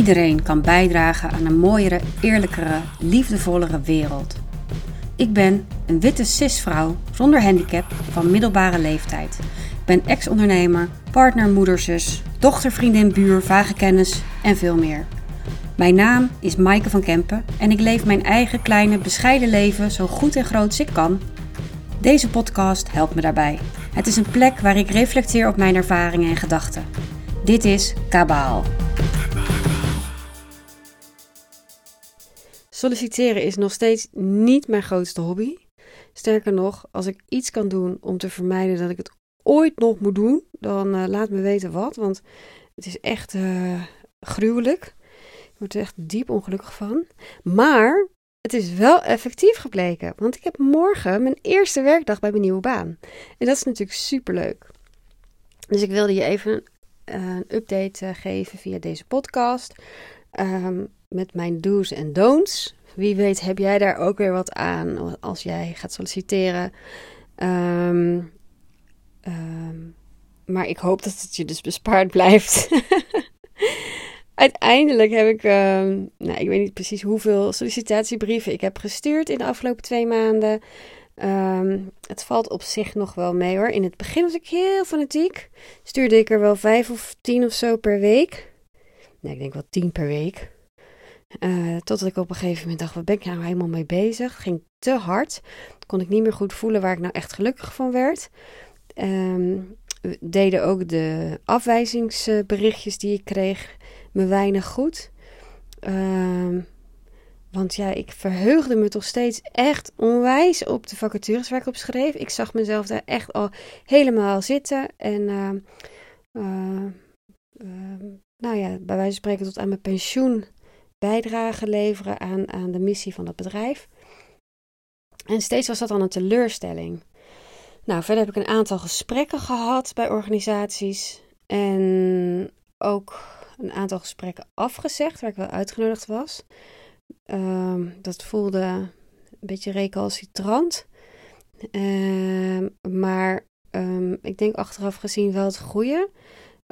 Iedereen kan bijdragen aan een mooiere, eerlijkere, liefdevollere wereld. Ik ben een witte cisvrouw zonder handicap van middelbare leeftijd. Ik ben ex-ondernemer, partner, moeder, zus, dochter, vriendin, buur, vage kennis en veel meer. Mijn naam is Maaike van Kempen en ik leef mijn eigen kleine, bescheiden leven zo goed en groot als ik kan. Deze podcast helpt me daarbij. Het is een plek waar ik reflecteer op mijn ervaringen en gedachten. Dit is Kabaal. Solliciteren is nog steeds niet mijn grootste hobby. Sterker nog, als ik iets kan doen om te vermijden dat ik het ooit nog moet doen, dan uh, laat me weten wat. Want het is echt uh, gruwelijk. Ik word er echt diep ongelukkig van. Maar het is wel effectief gebleken. Want ik heb morgen mijn eerste werkdag bij mijn nieuwe baan. En dat is natuurlijk superleuk. Dus ik wilde je even een, uh, een update geven via deze podcast. Um, met mijn do's en don'ts. Wie weet heb jij daar ook weer wat aan als jij gaat solliciteren. Um, um, maar ik hoop dat het je dus bespaard blijft. Uiteindelijk heb ik, um, nou, ik weet niet precies hoeveel sollicitatiebrieven ik heb gestuurd in de afgelopen twee maanden. het valt op zich nog wel mee hoor. In het begin was ik heel fanatiek. Stuurde ik er wel vijf of tien of zo per week. Nee, ik denk wel tien per week. Uh, totdat ik op een gegeven moment dacht, wat ben ik nou helemaal mee bezig? Ging te hard. Kon ik niet meer goed voelen waar ik nou echt gelukkig van werd. Um, deden ook de afwijzingsberichtjes die ik kreeg me weinig goed. Um, want ja, ik verheugde me toch steeds echt onwijs op de vacatures waar ik op schreef. Ik zag mezelf daar echt al helemaal zitten. En uh, uh, nou ja, bij wijze van spreken tot aan mijn pensioen bijdrage leveren aan, aan de missie van het bedrijf. En steeds was dat dan een teleurstelling. Nou, verder heb ik een aantal gesprekken gehad bij organisaties. En ook een aantal gesprekken afgezegd waar ik wel uitgenodigd was. Um, dat voelde een beetje recalcitrant. Um, maar um, ik denk achteraf gezien wel het goede.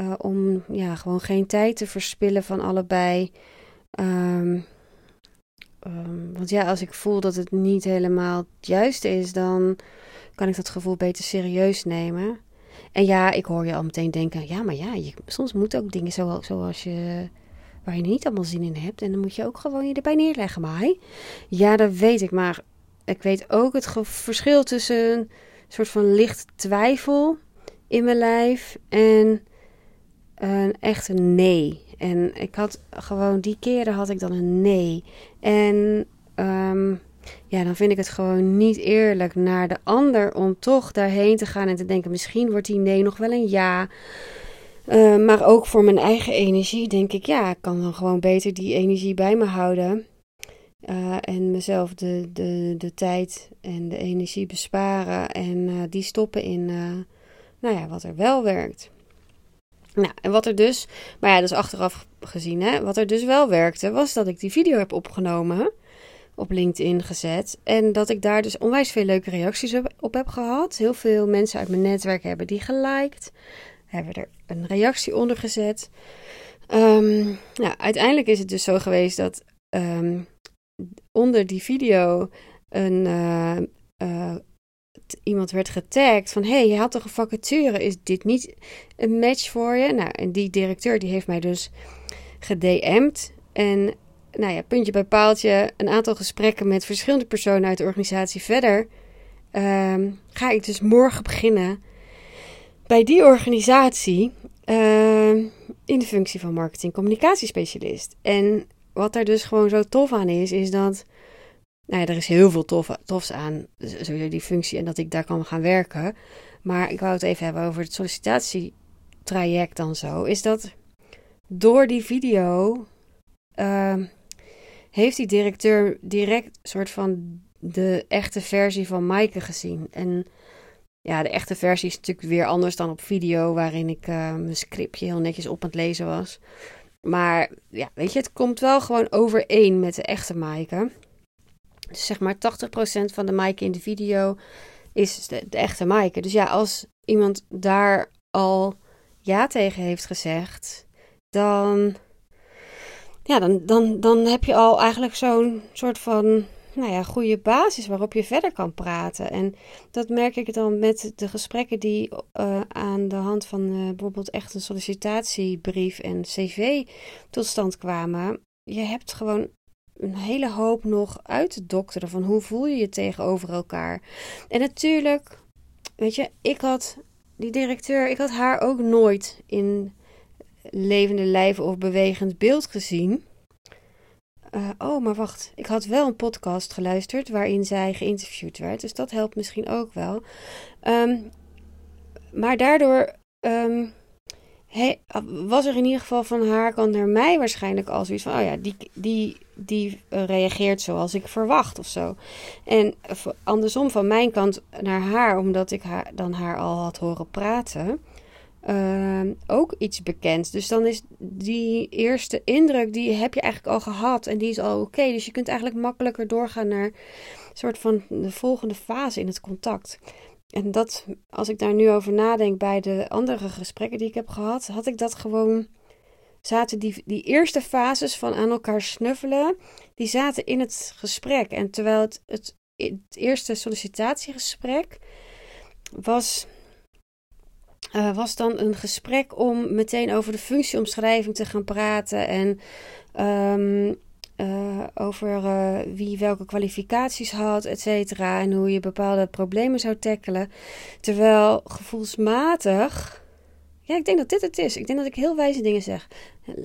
Uh, om ja, gewoon geen tijd te verspillen van allebei. Um, um, want ja, als ik voel dat het niet helemaal het juiste is, dan kan ik dat gevoel beter serieus nemen. En ja, ik hoor je al meteen denken: ja, maar ja, je, soms moeten ook dingen zo, zoals je. waar je niet allemaal zin in hebt. En dan moet je ook gewoon je erbij neerleggen, maar. Ja, dat weet ik. Maar ik weet ook het verschil tussen een soort van licht twijfel in mijn lijf en een echte nee. En ik had gewoon, die keren had ik dan een nee. En um, ja, dan vind ik het gewoon niet eerlijk naar de ander om toch daarheen te gaan en te denken: misschien wordt die nee nog wel een ja. Uh, maar ook voor mijn eigen energie denk ik: ja, ik kan dan gewoon beter die energie bij me houden. Uh, en mezelf de, de, de tijd en de energie besparen en uh, die stoppen in, nou ja, wat er wel werkt. Nou, en wat er dus, maar ja, dat is achteraf gezien, hè. Wat er dus wel werkte, was dat ik die video heb opgenomen, op LinkedIn gezet. En dat ik daar dus onwijs veel leuke reacties op heb gehad. Heel veel mensen uit mijn netwerk hebben die geliked, hebben er een reactie onder gezet. Um, nou, uiteindelijk is het dus zo geweest dat um, onder die video een... Uh, uh, iemand werd getagd van... hey, je had toch een vacature, is dit niet een match voor je? Nou, en die directeur die heeft mij dus gedM'd. En nou ja, puntje bij paaltje, een aantal gesprekken met verschillende personen uit de organisatie verder... Um, ga ik dus morgen beginnen bij die organisatie uh, in de functie van marketing communicatiespecialist. En wat daar dus gewoon zo tof aan is, is dat nou ja, er is heel veel tof, tofs aan, sowieso die functie en dat ik daar kan gaan werken. Maar ik wou het even hebben over het sollicitatietraject dan zo. Is dat door die video uh, heeft die directeur direct soort van de echte versie van Maaike gezien. En ja, de echte versie is natuurlijk weer anders dan op video, waarin ik uh, mijn scriptje heel netjes op aan het lezen was. Maar ja, weet je, het komt wel gewoon overeen met de echte Maaike. Dus zeg maar 80% van de Maaike in de video is de, echte Maaike. Dus ja, als iemand daar al ja tegen heeft gezegd, dan ja, dan, dan, dan heb je al eigenlijk zo'n soort van nou ja, goede basis waarop je verder kan praten. En dat merk ik dan met de gesprekken die uh, aan de hand van uh, bijvoorbeeld echt een sollicitatiebrief en cv tot stand kwamen. Je hebt gewoon een hele hoop nog uit te dokteren van hoe voel je je tegenover elkaar. En natuurlijk, weet je, ik had die directeur, ik had haar ook nooit in levende lijf of bewegend beeld gezien. Uh, oh, maar wacht. Ik had wel een podcast geluisterd waarin zij geïnterviewd werd. Dus dat helpt misschien ook wel. Um, maar daardoor um, was er in ieder geval van haar kant naar mij waarschijnlijk al zoiets van: oh ja, die, die, die reageert zoals ik verwacht of zo. En andersom van mijn kant naar haar, omdat ik haar, dan haar al had horen praten. Uh, ook iets bekend. Dus dan is die eerste indruk, die heb je eigenlijk al gehad en die is al oké. Dus je kunt eigenlijk makkelijker doorgaan naar een soort van de volgende fase in het contact. En dat, als ik daar nu over nadenk bij de andere gesprekken die ik heb gehad, had ik dat gewoon. Zaten die, die eerste fases van aan elkaar snuffelen, die zaten in het gesprek. En terwijl het, het, eerste sollicitatiegesprek was uh, was dan een gesprek om meteen over de functieomschrijving te gaan praten en um, uh, over uh, wie welke kwalificaties had, et cetera, en hoe je bepaalde problemen zou tackelen. Terwijl gevoelsmatig. Ja, ik denk dat dit het is. Ik denk dat ik heel wijze dingen zeg.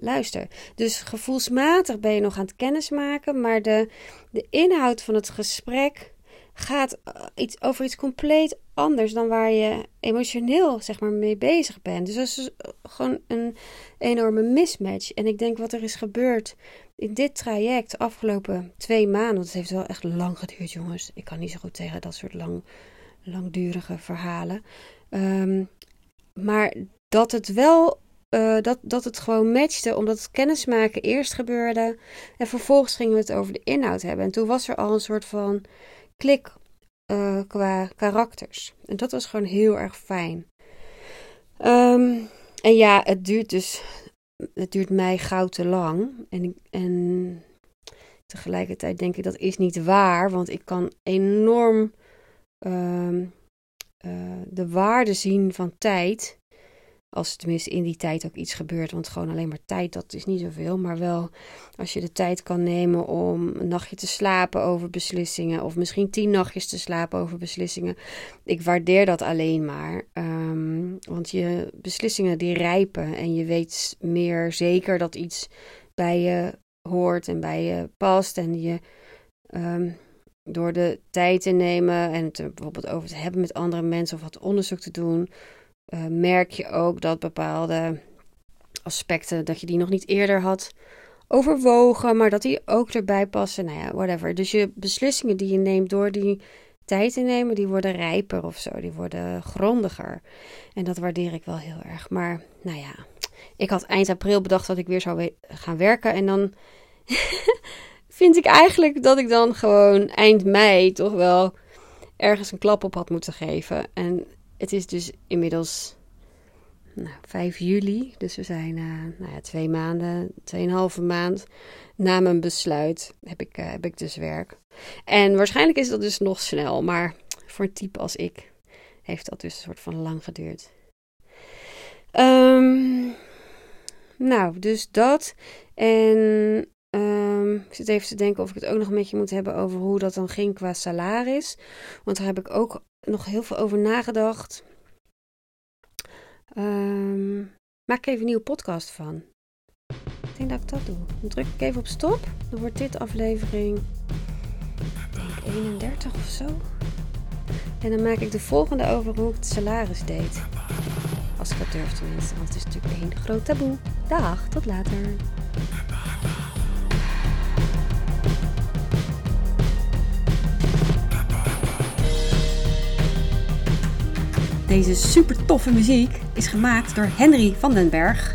Luister. Dus gevoelsmatig ben je nog aan het kennismaken, maar de, de inhoud van het gesprek gaat iets, over iets compleet anders dan waar je emotioneel zeg maar, mee bezig bent. Dus dat is gewoon een enorme mismatch. En ik denk wat er is gebeurd in dit traject afgelopen twee maanden. Het heeft wel echt lang geduurd, jongens. Ik kan niet zo goed tegen dat soort lang, langdurige verhalen. Um, maar dat het wel. Uh, dat, dat het gewoon matchte, omdat het kennismaken eerst gebeurde. En vervolgens gingen we het over de inhoud hebben. En toen was er al een soort van klik uh, qua karakters. En dat was gewoon heel erg fijn. Um, en ja, het duurt dus. Het duurt mij gauw te lang. En, en tegelijkertijd denk ik dat is niet waar. Want ik kan enorm um, uh, de waarde zien van tijd. Als tenminste in die tijd ook iets gebeurt. Want gewoon alleen maar tijd, dat is niet zoveel. Maar wel als je de tijd kan nemen om een nachtje te slapen over beslissingen. Of misschien tien nachtjes te slapen over beslissingen. Ik waardeer dat alleen maar. Um, want je beslissingen die rijpen. En je weet meer zeker dat iets bij je hoort en bij je past. En je um, door de tijd te nemen en het bijvoorbeeld over te hebben met andere mensen. Of wat onderzoek te doen uh, merk je ook dat bepaalde aspecten, dat je die nog niet eerder had overwogen, maar dat die ook erbij passen. Nou ja, whatever. Dus je beslissingen die je neemt door die tijd te nemen, die worden rijper of zo. Die worden grondiger. En dat waardeer ik wel heel erg. Maar nou ja, ik had eind april bedacht dat ik weer zou gaan werken. En dan vind ik eigenlijk dat ik dan gewoon eind mei toch wel ergens een klap op had moeten geven. En het is dus inmiddels nou, 5 juli. Dus we zijn uh, nou ja, twee maanden, tweeënhalve maand na mijn besluit heb ik, uh, heb ik dus werk. En waarschijnlijk is dat dus nog snel. Maar voor een type als ik heeft dat dus een soort van lang geduurd. Um, nou, dus dat. En um, ik zit even te denken of ik het ook nog een beetje moet hebben over hoe dat dan ging qua salaris. Want daar heb ik ook nog heel veel over nagedacht. Um, maak even een nieuwe podcast van. Ik denk dat ik dat doe. Dan druk ik even op stop. Dan wordt dit aflevering denk 31 of zo. En dan maak ik de volgende over hoe ik het salaris deed. Als ik dat durf tenminste, want het is natuurlijk een groot taboe. Dag, tot later. Deze super toffe muziek is gemaakt door Henry van den Berg.